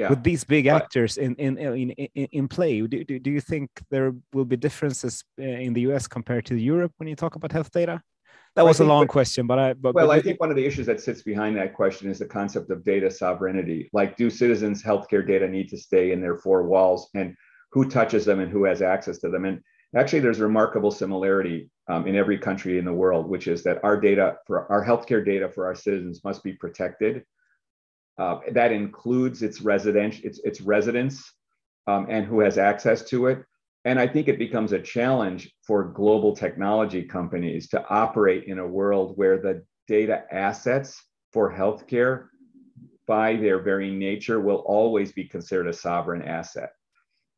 yeah. with these big actors in in in in, in play, do, do, do you think there will be differences uh, in the US compared to Europe when you talk about health data? that was a long question, but I. But, well, but, I think one of the issues that sits behind that question is the concept of data sovereignty. Like, do citizens' healthcare data need to stay in their four walls, and who touches them and who has access to them? And actually, there's a remarkable similarity um, in every country in the world, which is that our data for our healthcare data for our citizens must be protected. Uh, that includes its resident, its its residents, um, and who has access to it. And I think it becomes a challenge for global technology companies to operate in a world where the data assets for healthcare, by their very nature, will always be considered a sovereign asset.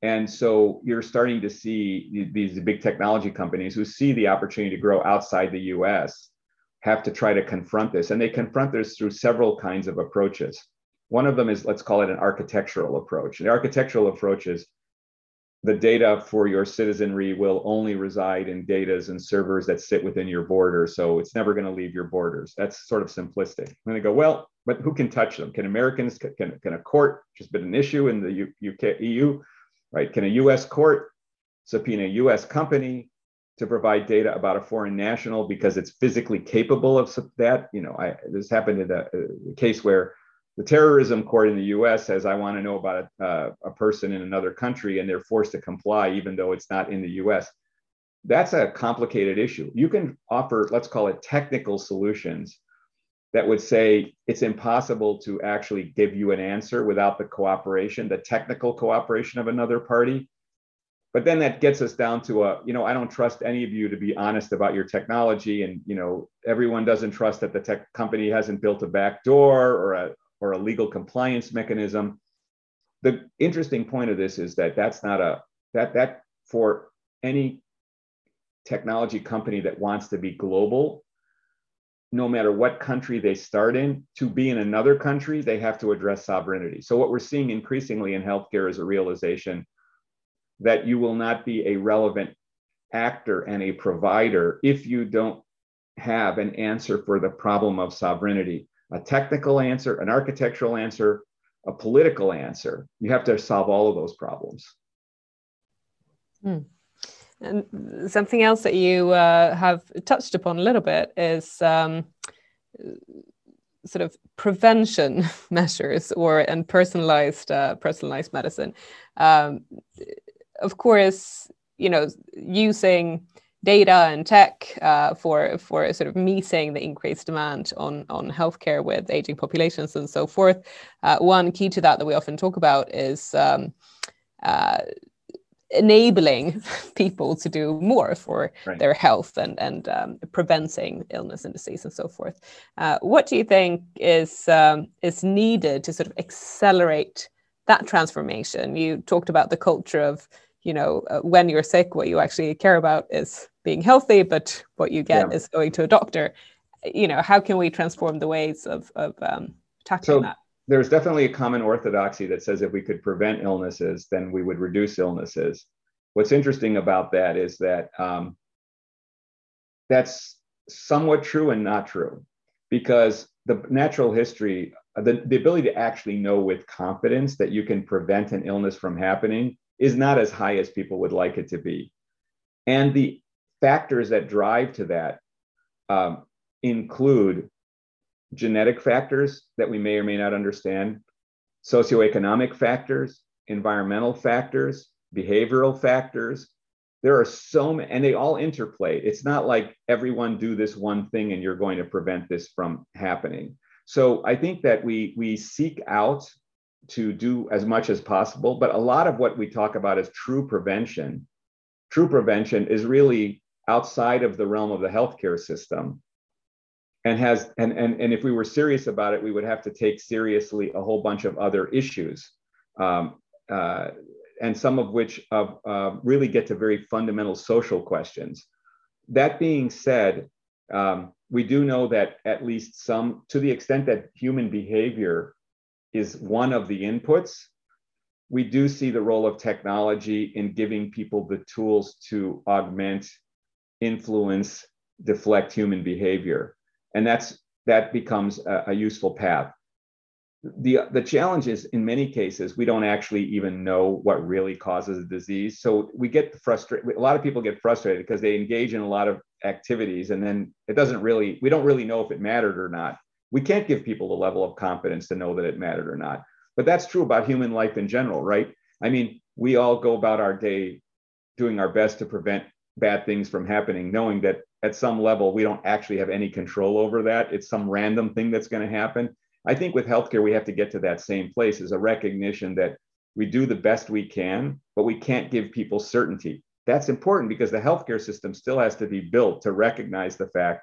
And so you're starting to see these big technology companies who see the opportunity to grow outside the US have to try to confront this. And they confront this through several kinds of approaches. One of them is, let's call it an architectural approach. The architectural approach is the data for your citizenry will only reside in datas and servers that sit within your border. So it's never going to leave your borders. That's sort of simplistic. And they go, well, but who can touch them? Can Americans, can, can a court, which has been an issue in the UK, EU, right? Can a US court subpoena a US company to provide data about a foreign national because it's physically capable of that? You know, I, this happened in a, a case where the terrorism court in the US says, I want to know about a, uh, a person in another country, and they're forced to comply even though it's not in the US. That's a complicated issue. You can offer, let's call it technical solutions that would say it's impossible to actually give you an answer without the cooperation, the technical cooperation of another party. But then that gets us down to a, you know, I don't trust any of you to be honest about your technology. And, you know, everyone doesn't trust that the tech company hasn't built a back door or a, or a legal compliance mechanism. The interesting point of this is that that's not a that that for any technology company that wants to be global, no matter what country they start in, to be in another country, they have to address sovereignty. So, what we're seeing increasingly in healthcare is a realization that you will not be a relevant actor and a provider if you don't have an answer for the problem of sovereignty a technical answer, an architectural answer, a political answer. You have to solve all of those problems. Hmm. And something else that you uh, have touched upon a little bit is um, sort of prevention measures or and personalized uh, personalized medicine. Um, of course, you know, using data and tech uh, for for sort of meeting the increased demand on on healthcare with aging populations and so forth. Uh, one key to that that we often talk about is um, uh, enabling people to do more for right. their health and and um, preventing illness and disease and so forth. Uh, what do you think is um, is needed to sort of accelerate that transformation? You talked about the culture of you know uh, when you're sick, what you actually care about is being healthy, but what you get yeah. is going to a doctor. You know, how can we transform the ways of of um, tackling so, that? there's definitely a common orthodoxy that says if we could prevent illnesses, then we would reduce illnesses. What's interesting about that is that um, that's somewhat true and not true, because the natural history, the, the ability to actually know with confidence that you can prevent an illness from happening is not as high as people would like it to be. And the factors that drive to that um, include genetic factors that we may or may not understand, socioeconomic factors, environmental factors, behavioral factors. There are so many, and they all interplay. It's not like everyone do this one thing and you're going to prevent this from happening. So I think that we we seek out to do as much as possible, but a lot of what we talk about as true prevention, true prevention is really outside of the realm of the healthcare system and has and, and and if we were serious about it we would have to take seriously a whole bunch of other issues um, uh, and some of which uh, uh, really get to very fundamental social questions. That being said um, we do know that at least some to the extent that human behavior is one of the inputs. We do see the role of technology in giving people the tools to augment influence deflect human behavior. And that's that becomes a, a useful path. The the challenge is in many cases we don't actually even know what really causes a disease. So we get frustrated a lot of people get frustrated because they engage in a lot of activities and then it doesn't really we don't really know if it mattered or not we can't give people the level of confidence to know that it mattered or not. But that's true about human life in general right? I mean we all go about our day doing our best to prevent bad things from happening knowing that at some level we don't actually have any control over that. It's some random thing that's going to happen. I think with healthcare we have to get to that same place as a recognition that we do the best we can but we can't give people certainty. That's important because the healthcare system still has to be built to recognize the fact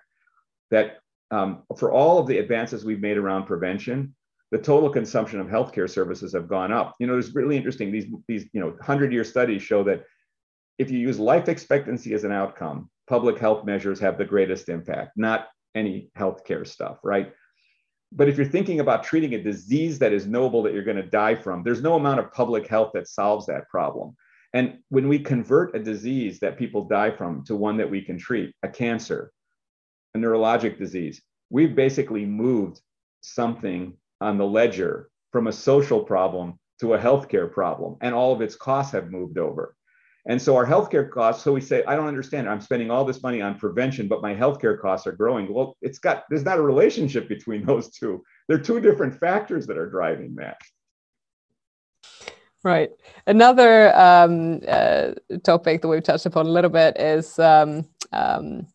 that um, for all of the advances we've made around prevention the total consumption of healthcare services have gone up you know it's really interesting these these you know 100 year studies show that if you use life expectancy as an outcome public health measures have the greatest impact, not any healthcare stuff, right? But if you're thinking about treating a disease that is noble that you're going to die from, there's no amount of public health that solves that problem. And when we convert a disease that people die from to one that we can treat, a cancer, a neurologic disease, we've basically moved something on the ledger from a social problem to a healthcare problem, and all of its costs have moved over. And so our healthcare costs, so we say, I don't understand. I'm spending all this money on prevention, but my healthcare costs are growing. Well, it's got, there's not a relationship between those two. They're two different factors that are driving that. Right. Another um, uh, topic that we've touched upon a little bit is um, um,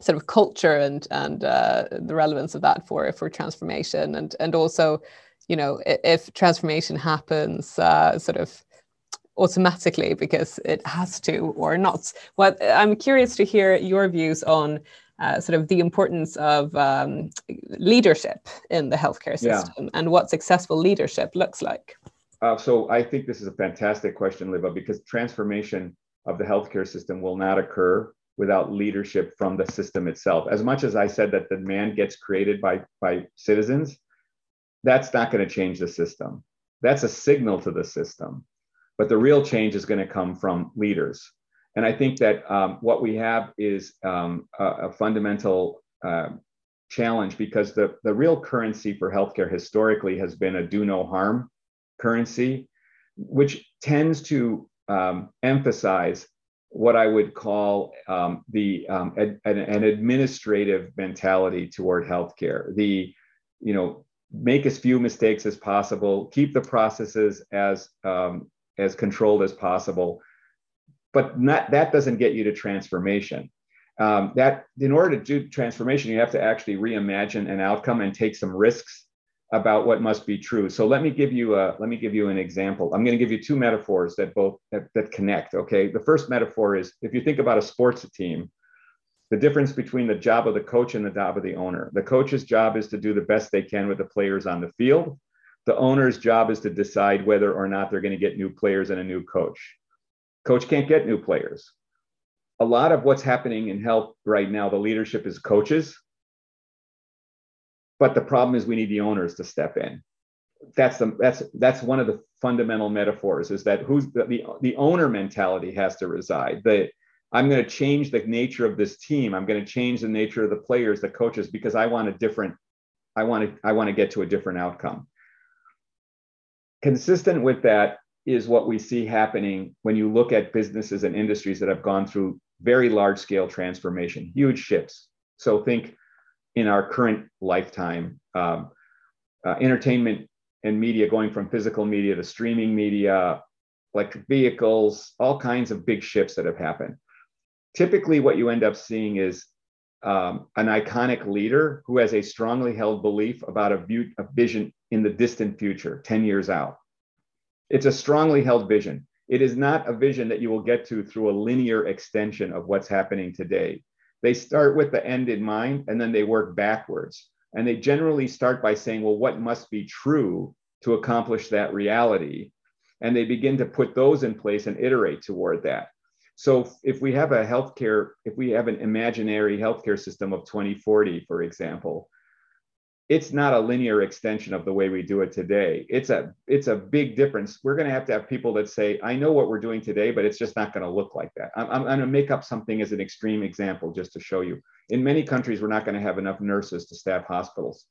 sort of culture and and uh, the relevance of that for for transformation and and also, you know, if transformation happens, uh, sort of automatically because it has to or not. Well, I'm curious to hear your views on uh, sort of the importance of um, leadership in the healthcare system yeah. and what successful leadership looks like. Uh, so I think this is a fantastic question, Livia, because transformation of the healthcare system will not occur without leadership from the system itself. As much as I said that the demand gets created by, by citizens, that's not going to change the system. That's a signal to the system. But the real change is going to come from leaders. And I think that um, what we have is um, a, a, fundamental uh, challenge because the, the real currency for healthcare historically has been a do no harm currency, which tends to um, emphasize what I would call um, the um, ad, an, an, administrative mentality toward healthcare. The you know make as few mistakes as possible, keep the processes as um, as controlled as possible, but not that doesn't get you to transformation. Um, that in order to do transformation, you have to actually reimagine an outcome and take some risks about what must be true. So let me give you a let me give you an example. I'm going to give you two metaphors that both that, that connect. Okay, the first metaphor is if you think about a sports team, the difference between the job of the coach and the job of the owner. The coach's job is to do the best they can with the players on the field. The owner's job is to decide whether or not they're going to get new players and a new coach. Coach can't get new players. A lot of what's happening in health right now, the leadership is coaches but the problem is we need the owners to step in. That's the that's that's one of the fundamental metaphors is that who's the the, the owner mentality has to reside. The I'm going to change the nature of this team. I'm going to change the nature of the players, the coaches, because I want a different, I want to, I want to get to a different outcome. Consistent with that is what we see happening when you look at businesses and industries that have gone through very large scale transformation, huge shifts. So think in our current lifetime. Um, uh, entertainment and media going from physical media to streaming media, electric vehicles, all kinds of big shifts that have happened. Typically, what you end up seeing is um, an iconic leader who has a strongly held belief about a, view, a vision in the distant future, 10 years out. It's a strongly held vision. It is not a vision that you will get to through a linear extension of what's happening today. They start with the end in mind and then they work backwards. And they generally start by saying, well, what must be true to accomplish that reality? And they begin to put those in place and iterate toward that. So if we have a healthcare, if we have an imaginary healthcare system of 2040, for example, it's not a linear extension of the way we do it today. It's a it's a big difference. We're going to have to have people that say, "I know what we're doing today, but it's just not going to look like that." I'm, I'm going to make up something as an extreme example just to show you. In many countries, we're not going to have enough nurses to staff hospitals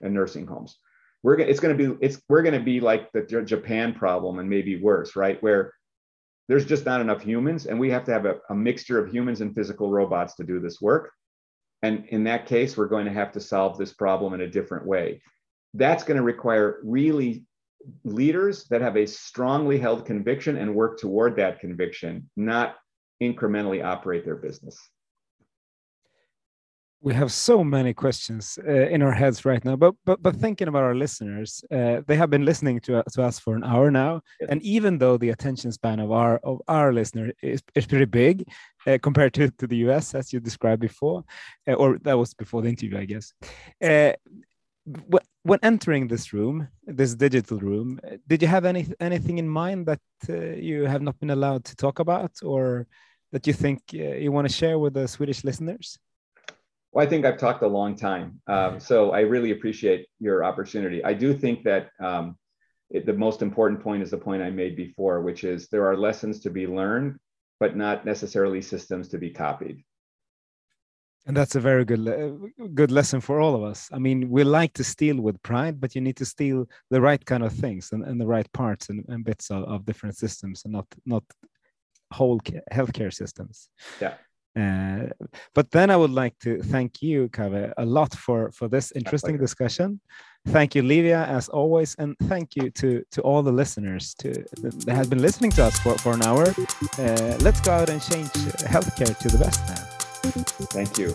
and nursing homes. We're it's going to be it's we're going to be like the Japan problem and maybe worse, right? Where there's just not enough humans, and we have to have a, a mixture of humans and physical robots to do this work and in that case, we're going to have to solve this problem in a different way. That's going to require really leaders that have a strongly held conviction and work toward that conviction, not incrementally operate their business we have so many questions uh, in our heads right now but but but thinking about our listeners uh, they have been listening to, to us for an hour now yes. and even though the attention span of our of our listener is, is pretty big uh, compared to, to the us as you described before uh, or that was before the interview i guess uh, when entering this room this digital room did you have any anything in mind that uh, you have not been allowed to talk about or that you think you want to share with the swedish listeners well, I think I've talked a long time. Um, so I really appreciate your opportunity. I do think that um, it, the most important point is the point I made before, which is there are lessons to be learned, but not necessarily systems to be copied. And that's a very good good lesson for all of us. I mean, we like to steal with pride, but you need to steal the right kind of things and, and the right parts and, and bits of, of different systems and not not whole healthcare systems. Yeah. Uh, but then I would like to thank you, Kaveh, a lot for for this interesting discussion. Thank you, Livia, as always, and thank you to to all the listeners to that have been listening to us for for an hour. Uh, let's go out and change healthcare to the best now. Thank you.